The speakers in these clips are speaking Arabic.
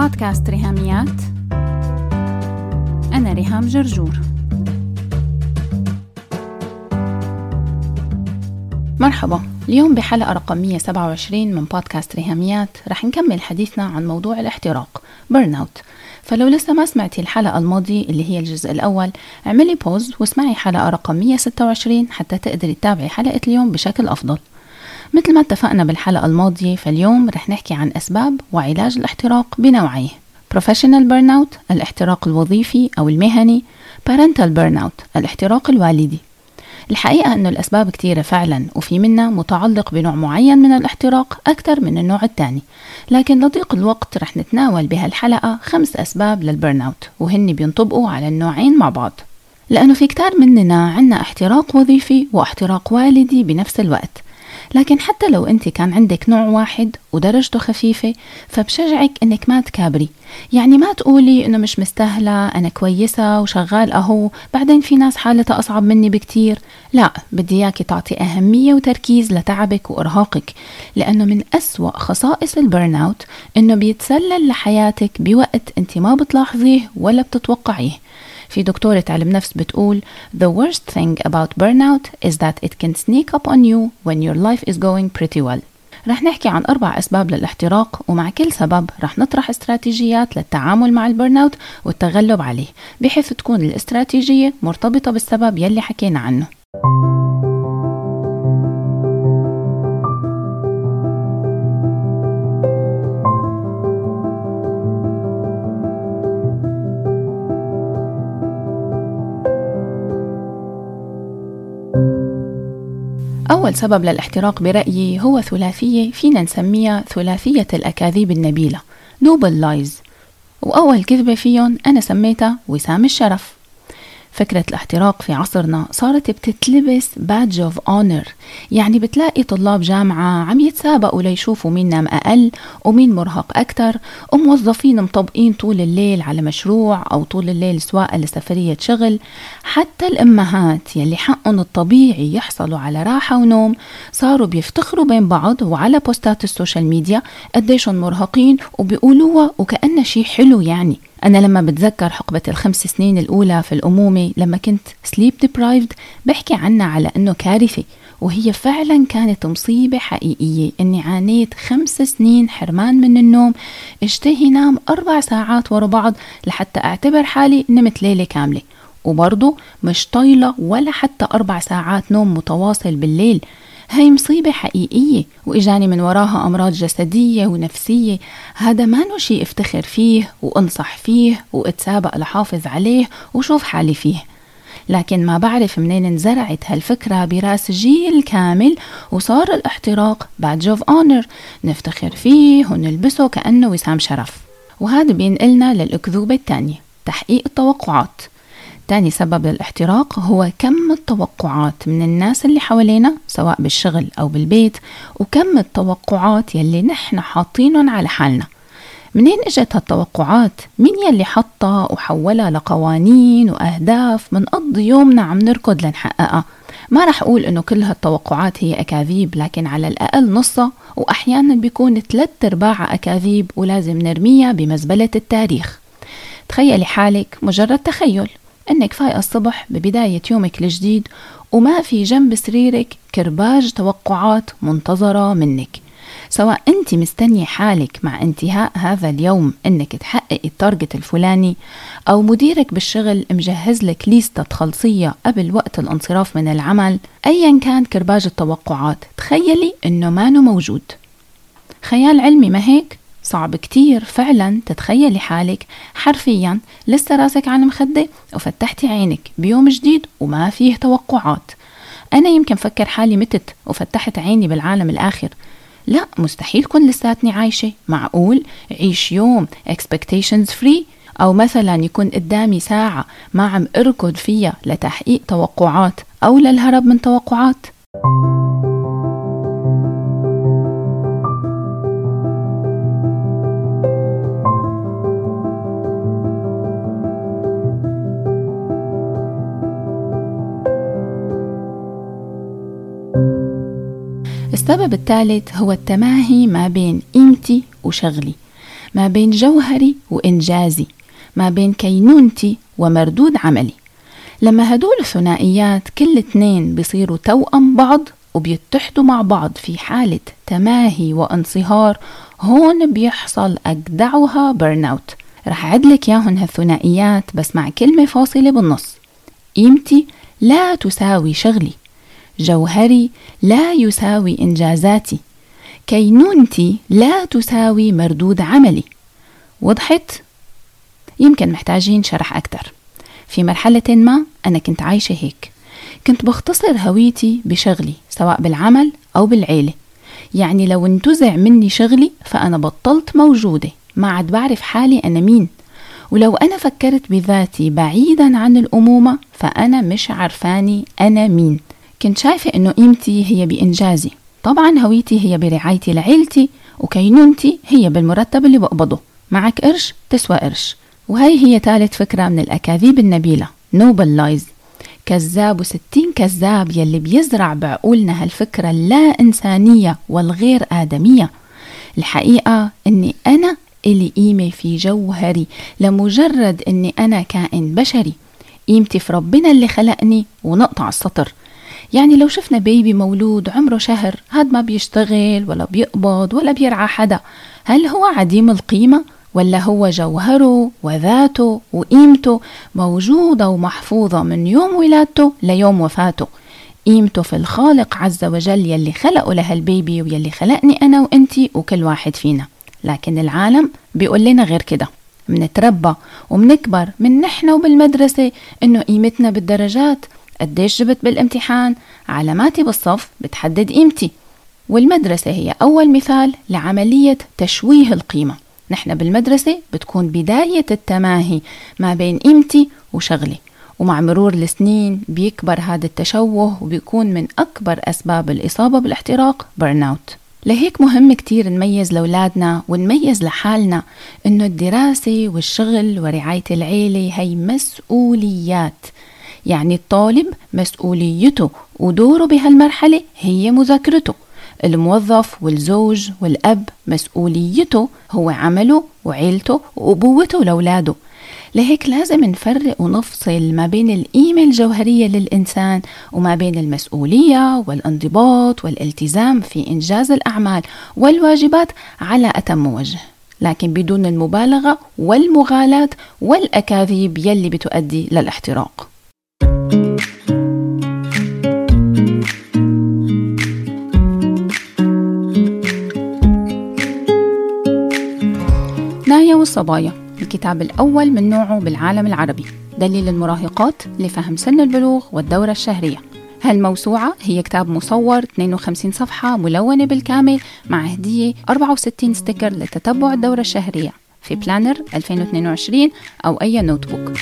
بودكاست ريهاميات. أنا ريهام جرجور. مرحبا. اليوم بحلقة رقم 127 من بودكاست ريهاميات. رح نكمل حديثنا عن موضوع الاحتراق burnout فلو لسه ما سمعتي الحلقة الماضية اللي هي الجزء الأول اعملي pause واسمعي حلقة رقم 126 حتى تقدري تتابعي حلقة اليوم بشكل أفضل. مثل ما اتفقنا بالحلقة الماضية فاليوم رح نحكي عن أسباب وعلاج الاحتراق بنوعيه. Professional Burnout الاحتراق الوظيفي أو المهني. Parental Burnout الاحتراق الوالدي. الحقيقة أنه الأسباب كثيرة فعلا وفي منها متعلق بنوع معين من الاحتراق أكثر من النوع الثاني لكن لضيق الوقت رح نتناول بهالحلقة خمس أسباب للبرن أوت وهن بينطبقوا على النوعين مع بعض. لأنه في كتار مننا عنا احتراق وظيفي واحتراق والدي بنفس الوقت. لكن حتى لو أنت كان عندك نوع واحد ودرجته خفيفة فبشجعك إنك ما تكابري. يعني ما تقولي إنه مش مستاهلة أنا كويسة وشغال أهو بعدين في ناس حالتها أصعب مني بكتير. لا بدي اياكي تعطي أهمية وتركيز لتعبك وإرهاقك لأنه من أسوأ خصائص ال burnout إنه بيتسلل لحياتك بوقت أنت ما بتلاحظيه ولا بتتوقعيه. في دكتورة علم نفس بتقول The worst thing about burnout is that it can sneak up on you when your life is going pretty well. رح نحكي عن أربع أسباب للاحتراق ومع كل سبب رح نطرح استراتيجيات للتعامل مع ال burnout والتغلب عليه بحيث تكون الاستراتيجية مرتبطة بالسبب يلي حكينا عنه. أول سبب للاحتراق برأيي هو ثلاثية فينا نسميها ثلاثية الأكاذيب النبيلة noble lies. وأول كذبة فيهم أنا سميتها وسام الشرف. فكرة الاحتراق في عصرنا صارت بتتلبس badge of honor يعني بتلاقي طلاب جامعة عم يتسابقوا ليشوفوا مين نام أقل ومين مرهق أكتر وموظفين مطبقين طول الليل على مشروع أو طول الليل سواقة لسفرية شغل. حتى الأمهات يلي حقهم الطبيعي يحصلوا على راحة ونوم صاروا بيفتخروا بين بعض وعلى بوستات ال social media قديشهم مرهقين وبيقولوها وكأنها شي حلو يعني. أنا لما بتذكر حقبة الخمس سنين الأولى في الأمومة لما كنت sleep deprived بحكي عنها على أنه كارثة وهي فعلا كانت مصيبة حقيقية إني عانيت خمس سنين حرمان من النوم اشتهي نام أربع ساعات ورا بعض لحتى أعتبر حالي نمت ليلة كاملة. وبرضه مش طايلة ولا حتى أربع ساعات نوم متواصل بالليل. هاي مصيبة حقيقية وإجاني من وراها أمراض جسدية ونفسية. هذا ما شيء أفتخر فيه وأنصح فيه وأتسابق لحافظ عليه وشوف حالي فيه. لكن ما بعرف منين انزرعت هالفكرة براس جيل كامل وصار الاحتراق badge of honor نفتخر فيه ونلبسه كأنه وسام شرف. وهذا بينقلنا للأكذوبة الثانية تحقيق التوقعات. تاني سبب للاحتراق هو كم التوقعات من الناس اللي حوالينا سواء بالشغل أو بالبيت وكم التوقعات يلي نحن حاطينهم على حالنا. منين إجت هالتوقعات؟ مين يلي حطها وحولها لقوانين وأهداف منقضي يومنا عم نركض لنحققها؟ ما رح أقول إنه كل هالتوقعات هي أكاذيب لكن على الأقل نصها وأحيانا بيكون ثلاث أرباعها أكاذيب ولازم نرميها بمزبلة التاريخ. تخيلي حالك مجرد تخيل. انك فايقة الصبح ببداية يومك الجديد وما في جنب سريرك كرباج توقعات منتظرة منك. سواء أنت مستنية حالك مع انتهاء هذا اليوم أنك تحققي التارجت الفلاني أو مديرك بالشغل مجهز لك ليستة تخلصية قبل وقت الانصراف من العمل ايا كان كرباج التوقعات. تخيلي إنه ما موجود. خيال علمي ما هيك؟ صعب كتير. فعلا تتخيلي حالك. حرفيا لسه راسك على المخدة وفتحتي عينك بيوم جديد وما فيه توقعات. أنا يمكن فكر حالي متت وفتحت عيني بالعالم الآخر. لا مستحيل كون لساتني عايشة. معقول؟ عيش يوم expectations free أو مثلا يكون قدامي ساعة ما عم أركض فيها لتحقيق توقعات أو للهرب من توقعات؟ السبب الثالث هو التماهي ما بين قيمتي وشغلي ما بين جوهري وإنجازي ما بين كينونتي ومردود عملي. لما هدول الثنائيات كل اتنين بيصيروا توأم بعض وبيتحدوا مع بعض في حالة تماهي وانصهار هون بيحصل أجدعها burnout رح أعدلك ياهن هالثنائيات بس مع كلمة فاصلة بالنص. قيمتي لا تساوي شغلي. جوهري لا يساوي إنجازاتي. كينونتي لا تساوي مردود عملي. وضحت؟ يمكن محتاجين شرح أكتر. في مرحلة ما أنا كنت عايشة هيك. كنت بختصر هويتي بشغلي سواء بالعمل أو بالعيلة. يعني لو انتزع مني شغلي فأنا بطلت موجودة ما عاد بعرف حالي أنا مين. ولو أنا فكرت بذاتي بعيدا عن الأمومة فأنا مش عارفة أنا مين. كنت شايفة إنه قيمتي هي بإنجازي. طبعا هويتي هي برعايتي لعيلتي وكينونتي هي بالمرتب اللي بقبضه. معك قرش تسوى قرش. وهي هي ثالث فكرة من الأكاذيب النبيلة noble lies كذاب وستين كذاب يلي بيزرع بعقولنا هالفكرة اللا إنسانية والغير آدمية. الحقيقة أني أنا إلي قيمة في جوهري لمجرد أني أنا كائن بشري. قيمتي في ربنا اللي خلقني ونقطع السطر. يعني لو شفنا بيبي مولود عمره شهر هاد ما بيشتغل ولا بيقبض ولا بيرعى حدا. هل هو عديم القيمة ولا هو جوهره وذاته وقيمته موجودة ومحفوظة من يوم ولادته ليوم وفاته؟ قيمته في الخالق عز وجل يلي خلقه لهالبيبي ويلي خلقني أنا وإنتي وكل واحد فينا. لكن العالم بيقول لنا غير كده. منتربى ومنكبر من نحن وبالمدرسة إنه قيمتنا بالدرجات قديش جبت بالامتحان علاماتي بالصف بتحدد قيمتي. والمدرسة هي أول مثال لعملية تشويه القيمة. نحن بالمدرسة بتكون بداية التماهي ما بين قيمتي وشغلي ومع مرور السنين بيكبر هذا التشوه وبيكون من أكبر أسباب الإصابة بالاحتراق burnout لهيك مهم كتير نميز لأولادنا ونميز لحالنا إنه الدراسة والشغل ورعاية العيلة هي مسؤوليات. يعني الطالب مسؤوليته ودوره بهالمرحلة هي مذاكرته. الموظف والزوج والأب مسؤوليته هو عمله وعيلته وأبوته لأولاده. لهيك لازم نفرق ونفصل ما بين القيمة الجوهرية للإنسان وما بين المسؤولية والانضباط والالتزام في إنجاز الأعمال والواجبات على أتم وجه. لكن بدون المبالغة والمغالاة والأكاذيب يلي بتؤدي للاحتراق. والصبايا. الكتاب الأول من نوعه بالعالم العربي. دليل المراهقات لفهم سن البلوغ والدورة الشهرية. هالموسوعة هي كتاب مصور 52 صفحة ملونة بالكامل مع هدية 64 sticker لتتبع الدورة الشهرية في planner 2022 أو أي notebook.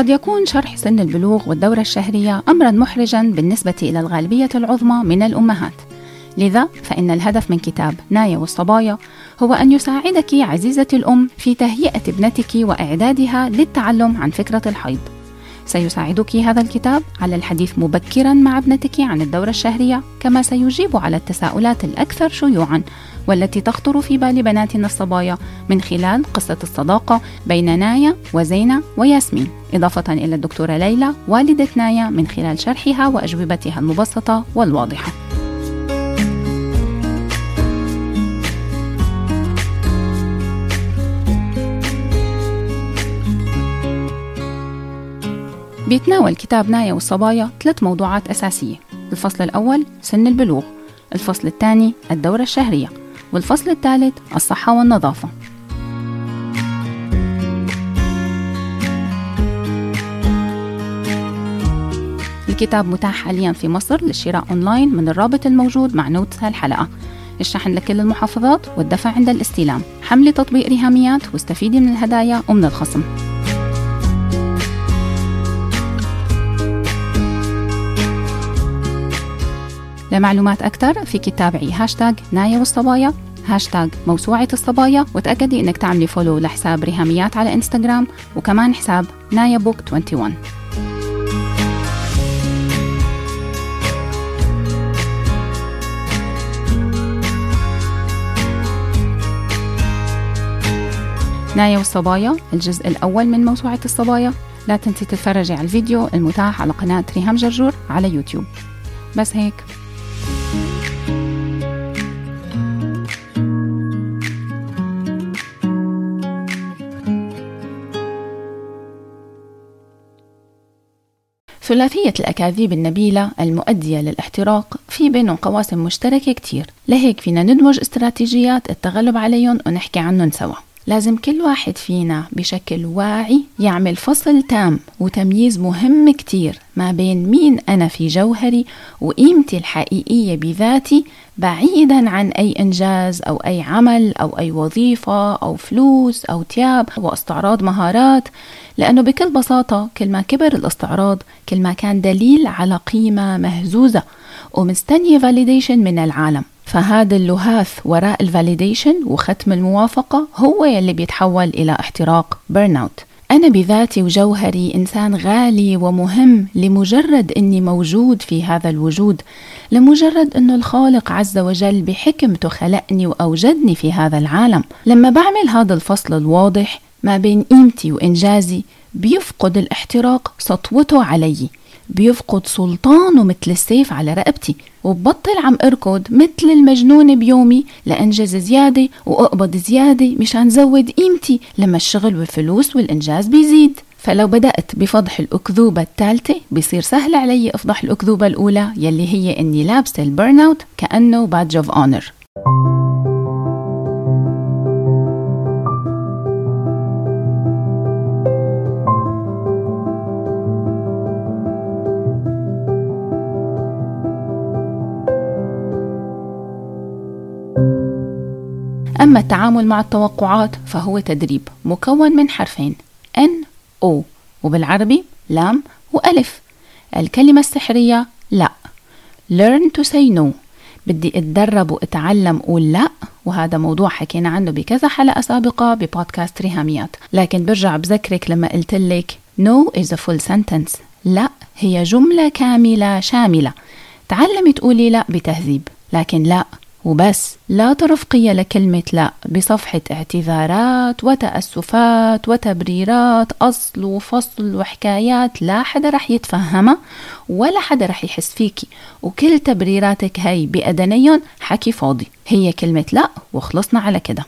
قد يكون شرح سن البلوغ والدورة الشهرية أمرا محرجا بالنسبة إلى الغالبية العظمى من الأمهات. لذا فإن الهدف من كتاب نايا والصبايا هو أن يساعدك عزيزتي الأم في تهيئة ابنتك وإعدادها للتعلم عن فكرة الحيض. سيساعدك هذا الكتاب على الحديث مبكرا مع ابنتك عن الدورة الشهرية كما سيجيب على التساؤلات الأكثر شيوعا والتي تخطر في بال بناتنا الصبايا من خلال قصة الصداقة بين نايا وزينة وياسمين. إضافة إلى الدكتورة ليلى والدة نايا من خلال شرحها وأجوبتها المبسطة والواضحة. بيتناول كتاب نايا والصبايا ثلاث موضوعات أساسية. الفصل الأول سن البلوغ. الفصل الثاني الدورة الشهرية. والفصل الثالث الصحة والنظافة. الكتاب متاح حاليا في مصر للشراء أونلاين من الرابط الموجود مع notes هالحلقة. الشحن لكل المحافظات والدفع عند الاستلام. حملي تطبيق ريهاميات واستفيدي من الهدايا ومن الخصم. لمعلومات أكثر فيك تتابعي هاشتاج نايا والصبايا هاشتاج موسوعة الصبايا وتأكدي إنك تعملي follow لحساب ريهاميات على إنستغرام وكمان حساب نايا بوك 21 نايا والصبايا الجزء الأول من موسوعة الصبايا. لا تنسي تتفرجي على الفيديو المتاح على قناة ريهام جرجور على يوتيوب. بس هيك. ثلاثية الأكاذيب النبيلة المؤدية للاحتراق في بينهم قواسم مشتركة كتير. لهيك فينا ندمج استراتيجيات التغلب عليهم ونحكي عنهم سوا. لازم كل واحد فينا بشكل واعي يعمل فصل تام وتمييز مهم كتير ما بين مين أنا في جوهري وقيمتي الحقيقية بذاتي بعيدا عن أي إنجاز أو أي عمل أو أي وظيفة أو فلوس أو تياب واستعراض مهارات لأنه بكل بساطة كل ما كبر الاستعراض كل ما كان دليل على قيمة مهزوزة ومستنية validation من العالم. فهذا اللهاث وراء ال validation وختم الموافقة هو يلي بيتحول إلى احتراق burnout أنا بذاتي وجوهري إنسان غالي ومهم لمجرد إني موجود في هذا الوجود لمجرد إنه الخالق عز وجل بحكمته خلقني وأوجدني في هذا العالم. لما بعمل هذا الفصل الواضح ما بين قيمتي وإنجازي بيفقد الاحتراق سطوته علي. بيفقد سلطانه مثل السيف على رقبتي وببطل عم أركض مثل المجنون بيومي لأنجز زيادة وأقبض زيادة مشان زود قيمتي لما الشغل والفلوس والإنجاز بيزيد. فلو بدأت بفضح الأكذوبة الثالثة بصير سهل علي أفضح الأكذوبة الأولى يلي هي إني لابسة ال burnout كأنه badge of honor أما التعامل مع التوقعات فهو تدريب مكون من حرفين N O وبالعربي لام وألف. الكلمة السحرية لا. Learn to say no. بدي أتدرب وأتعلم قول لا وهذا موضوع حكينا عنه بكذا حلقة سابقة ببودكاست ريهاميات. لكن برجع بذكرك لما قلت لك no is a full sentence. لا هي جملة كاملة شاملة. تعلمي تقولي لا بتهذيب. لكن لا وبس. لا ترفقي لكلمة لا. بصفحة اعتذارات وتأسفات وتبريرات أصل وفصل وحكايات لا حدا رح يتفهمها ولا حدا رح يحس فيكي. وكل تبريراتك هاي بأدنيهم حكي فاضي. هي كلمة لا وخلصنا على كده.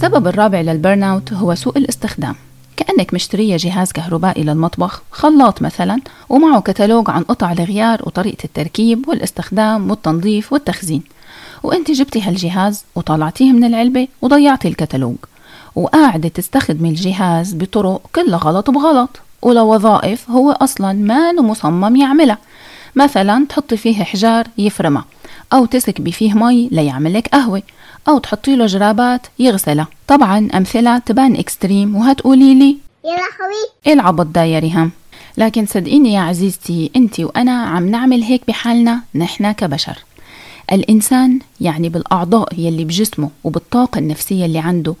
السبب الرابع لل burnout هو سوء الاستخدام. كأنك مشترية جهاز كهربائي للمطبخ خلاط مثلا ومعه كتالوج عن قطع الغيار وطريقة التركيب والاستخدام والتنظيف والتخزين. وإنت جبتي هالجهاز وطلعتيه من العلبة وضيعتي الكتالوج. وقاعدة تستخدمي الجهاز بطرق كلها غلط بغلط ولوظائف هو أصلا ما مصمم يعملها. مثلا تحطي فيه حجار يفرمها أو تسكبي فيه مي ليعملك قهوة. أو تحطي له جرابات يغسلها. طبعا أمثلة تبان extreme وهتقولي لي. يا لهوي إيه العبط ده يا ريهام لكن صدقيني يا عزيزتي أنت وأنا عم نعمل هيك بحالنا نحن كبشر. الإنسان يعني بالأعضاء يلي بجسمه وبالطاقة النفسية اللي عنده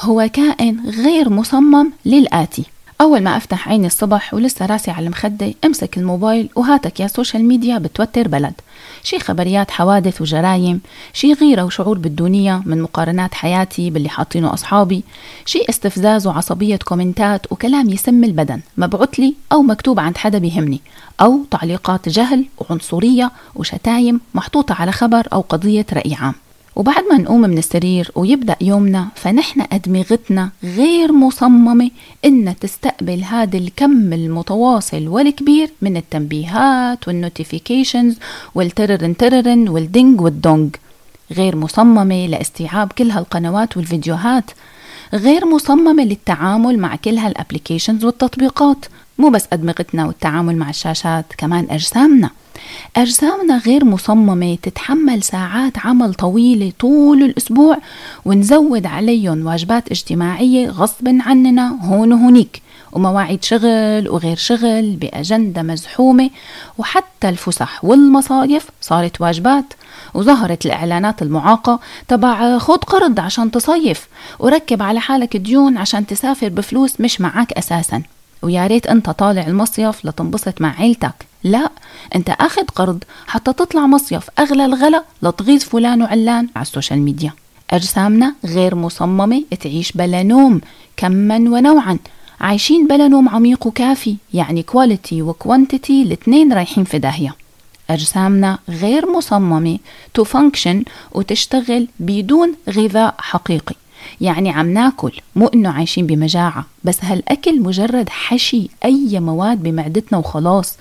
هو كائن غير مصمم للآتي. أول ما أفتح عيني الصبح ولسه راسي على المخدة أمسك الموبايل وهاتك يا social media بتوتر بلد. شي خبريات حوادث وجرايم شي غيرة وشعور بالدونية من مقارنات حياتي باللي حاطينه أصحابي شي استفزاز وعصبية comment ات وكلام يسم البدن مبعوث لي أو مكتوب عند حدا بيهمني أو تعليقات جهل وعنصرية وشتايم محطوطة على خبر أو قضية رأي عام. وبعد ما نقوم من السرير ويبدأ يومنا فنحن أدمغتنا غير مصممة إنها تستقبل هذا الكم المتواصل والكبير من التنبيهات وال notifications والتررن تررن والدينج والدونج. غير مصممة لاستيعاب كل هالقنوات والفيديوهات. غير مصممة للتعامل مع كل هال applications والتطبيقات. مو بس أدمغتنا والتعامل مع الشاشات كمان أجسامنا. أجسامنا غير مصممة تتحمل ساعات عمل طويلة طول الأسبوع ونزود عليهم واجبات اجتماعية غصب عننا هون وهونيك ومواعيد شغل وغير شغل بأجندة مزحومة. وحتى الفسح والمصايف صارت واجبات. وظهرت الإعلانات المعاقة تبع خد قرض عشان تصيف. وركب على حالك ديون عشان تسافر بفلوس مش معك أساساً. ويا ريت أنت طالع المصيف لتنبسط مع عيلتك. لا أنت آخذ قرض حتى تطلع مصيف. أغلى الغلا لتغيظ فلان وعلان على ال social media. أجسامنا غير مصممة تعيش بلا نوم كما ونوعا. عايشين بلا نوم عميق وكافي يعني quality و quantity الاثنين رايحين في داهية. أجسامنا غير مصممة to function وتشتغل بدون غذاء حقيقي. يعني عم ناكل مو انه عايشين بمجاعة بس هالأكل مجرد حشي أي مواد بمعدتنا وخلاص.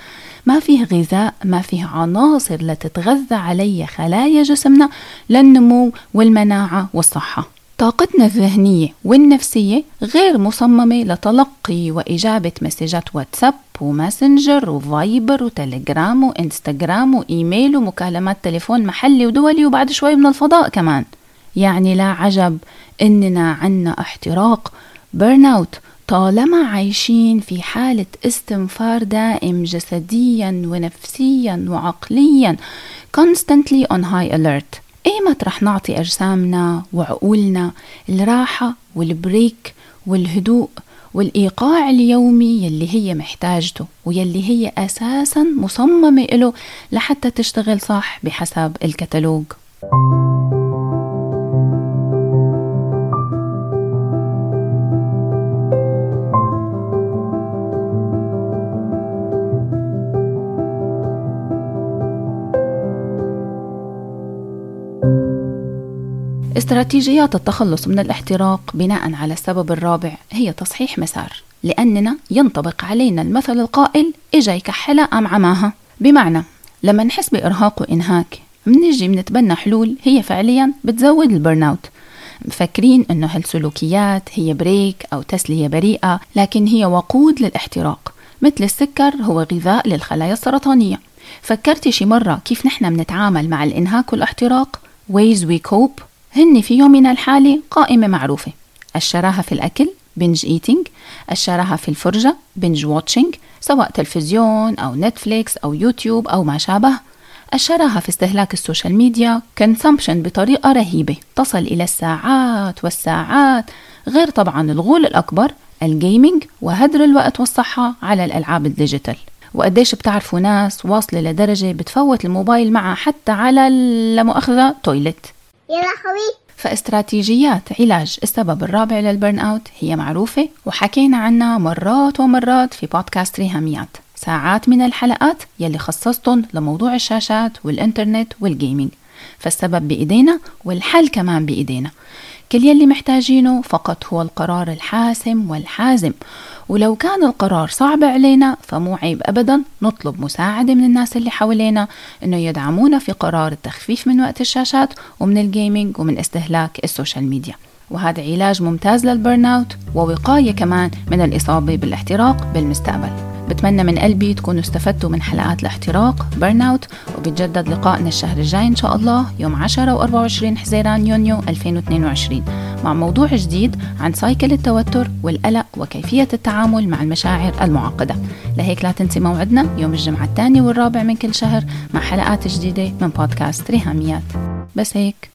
ما فيه غذاء ما فيه عناصر لتتغذى علي خلايا جسمنا للنمو والمناعة والصحة. طاقتنا الذهنية والنفسية غير مصممة لتلقي وإجابة مسجات واتساب وماسنجر وفايبر وتليجرام وإنستغرام وإيميل ومكالمات تليفون محلي ودولي وبعد شوي من الفضاء كمان. يعني لا عجب إننا عنا احتراق burnout طالما عايشين في حالة استنفار دائم جسديا ونفسيا وعقليا constantly on high alert. ايمت رح نعطي أجسامنا وعقولنا؟ الراحة والبريك والهدوء والإيقاع اليومي يلي هي محتاجته ويلي هي أساسا مصممة له لحتى تشتغل صح بحسب الكتالوج. استراتيجيات التخلص من الاحتراق بناء على السبب الرابع هي تصحيح مسار لأننا ينطبق علينا المثل القائل إجا يكحلها قام عماها؟ بمعنى لما نحس بإرهاق وإنهاك منجي منتبنى حلول هي فعليا بتزود ال burnout مفكرين إنه هالسلوكيات هي break أو تسلية بريئة لكن هي وقود للاحتراق مثل السكر هو غذاء للخلايا السرطانية. فكرتي شي مرة كيف نحن بنتعامل مع الإنهاك والاحتراق؟ Ways we cope هن في يومنا الحالي قائمة معروفة. الشراهة في الأكل binge eating الشراهة في الفرجة binge watching سواء تلفزيون أو نتفليكس أو يوتيوب أو ما شابه. الشراهة في استهلاك ال social media consumption بطريقة رهيبة. تصل إلى الساعات والساعات. غير طبعا الغول الأكبر ال gaming وهدر الوقت والصحة على الألعاب ال digital. وقديش بتعرفوا ناس واصلة لدرجة بتفوت الموبايل معها حتى على المؤاخذة toilet يا لهوي فاستراتيجيات علاج. السبب الرابع لل burnout هي معروفة وحكينا عنها مرات ومرات في بودكاست ريهاميات. ساعات من الحلقات يلي خصصتهم لموضوع الشاشات والإنترنت وال gaming فالسبب بإيدينا والحل كمان بإيدينا. كل يلي محتاجينه فقط هو القرار الحاسم والحازم. ولو كان القرار صعب علينا فمو عيب أبدا نطلب مساعدة من الناس اللي حوالينا إنه يدعمونا في قرار التخفيف من وقت الشاشات ومن ال gaming ومن استهلاك ال social media. وهذا علاج ممتاز لل burnout ووقاية كمان من الإصابة بالإحتراق بالمستقبل. بتمنى من قلبي تكونوا استفدتوا من حلقات الاحتراق burnout وبتجدد لقائنا الشهر الجاي إن شاء الله يوم 10 و24 حزيران يونيو 2022 مع موضوع جديد عن cycle التوتر والقلق وكيفية التعامل مع المشاعر المعقدة. لهيك لا تنسوا موعدنا يوم الجمعة الثاني والرابع من كل شهر مع حلقات جديدة من بودكاست ريهاميات. بس هيك.